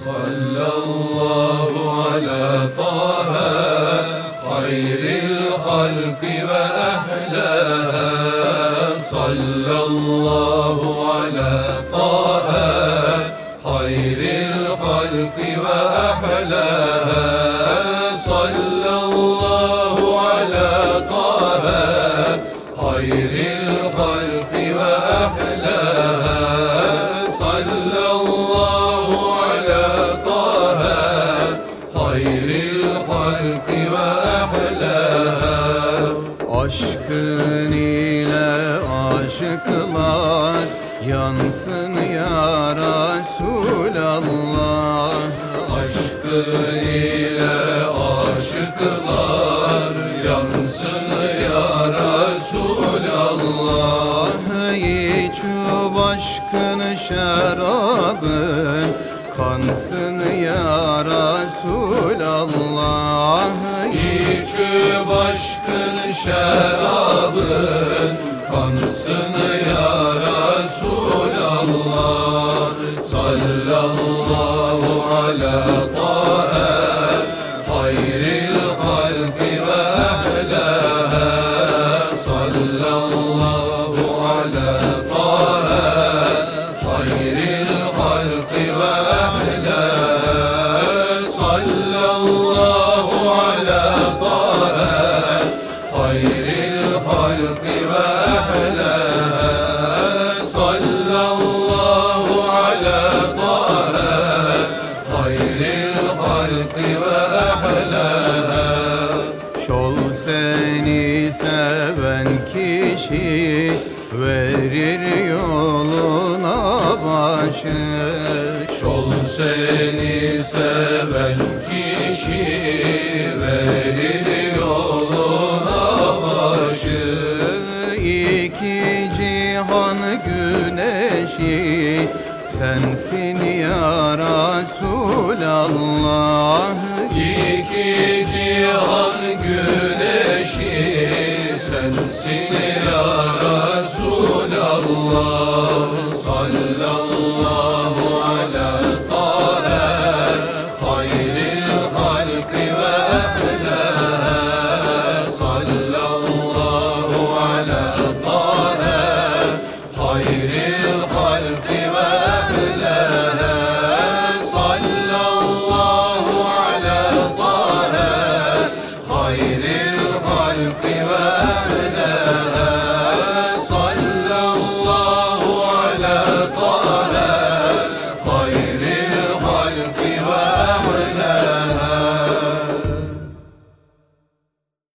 صلى الله على طه خير الخلق وأحلاها صلى الله على طه خير الخلق وأحلاها صلى الله على طه خير الخلق Aşkın ile aşıklar yansın ya Resulallah Aşkın ile aşıklar yansın ya Resulallah İç aşkın şarabın kansın ya Resulallah İçüp aşkın şerabın kansın ya Resulallah Sallallahu ala seni seven kişi verir yoluna başı. Şol seni seven kişi verir güneşi sensin ya Resulallah. İki cihan güneşi sensin ya Resulallah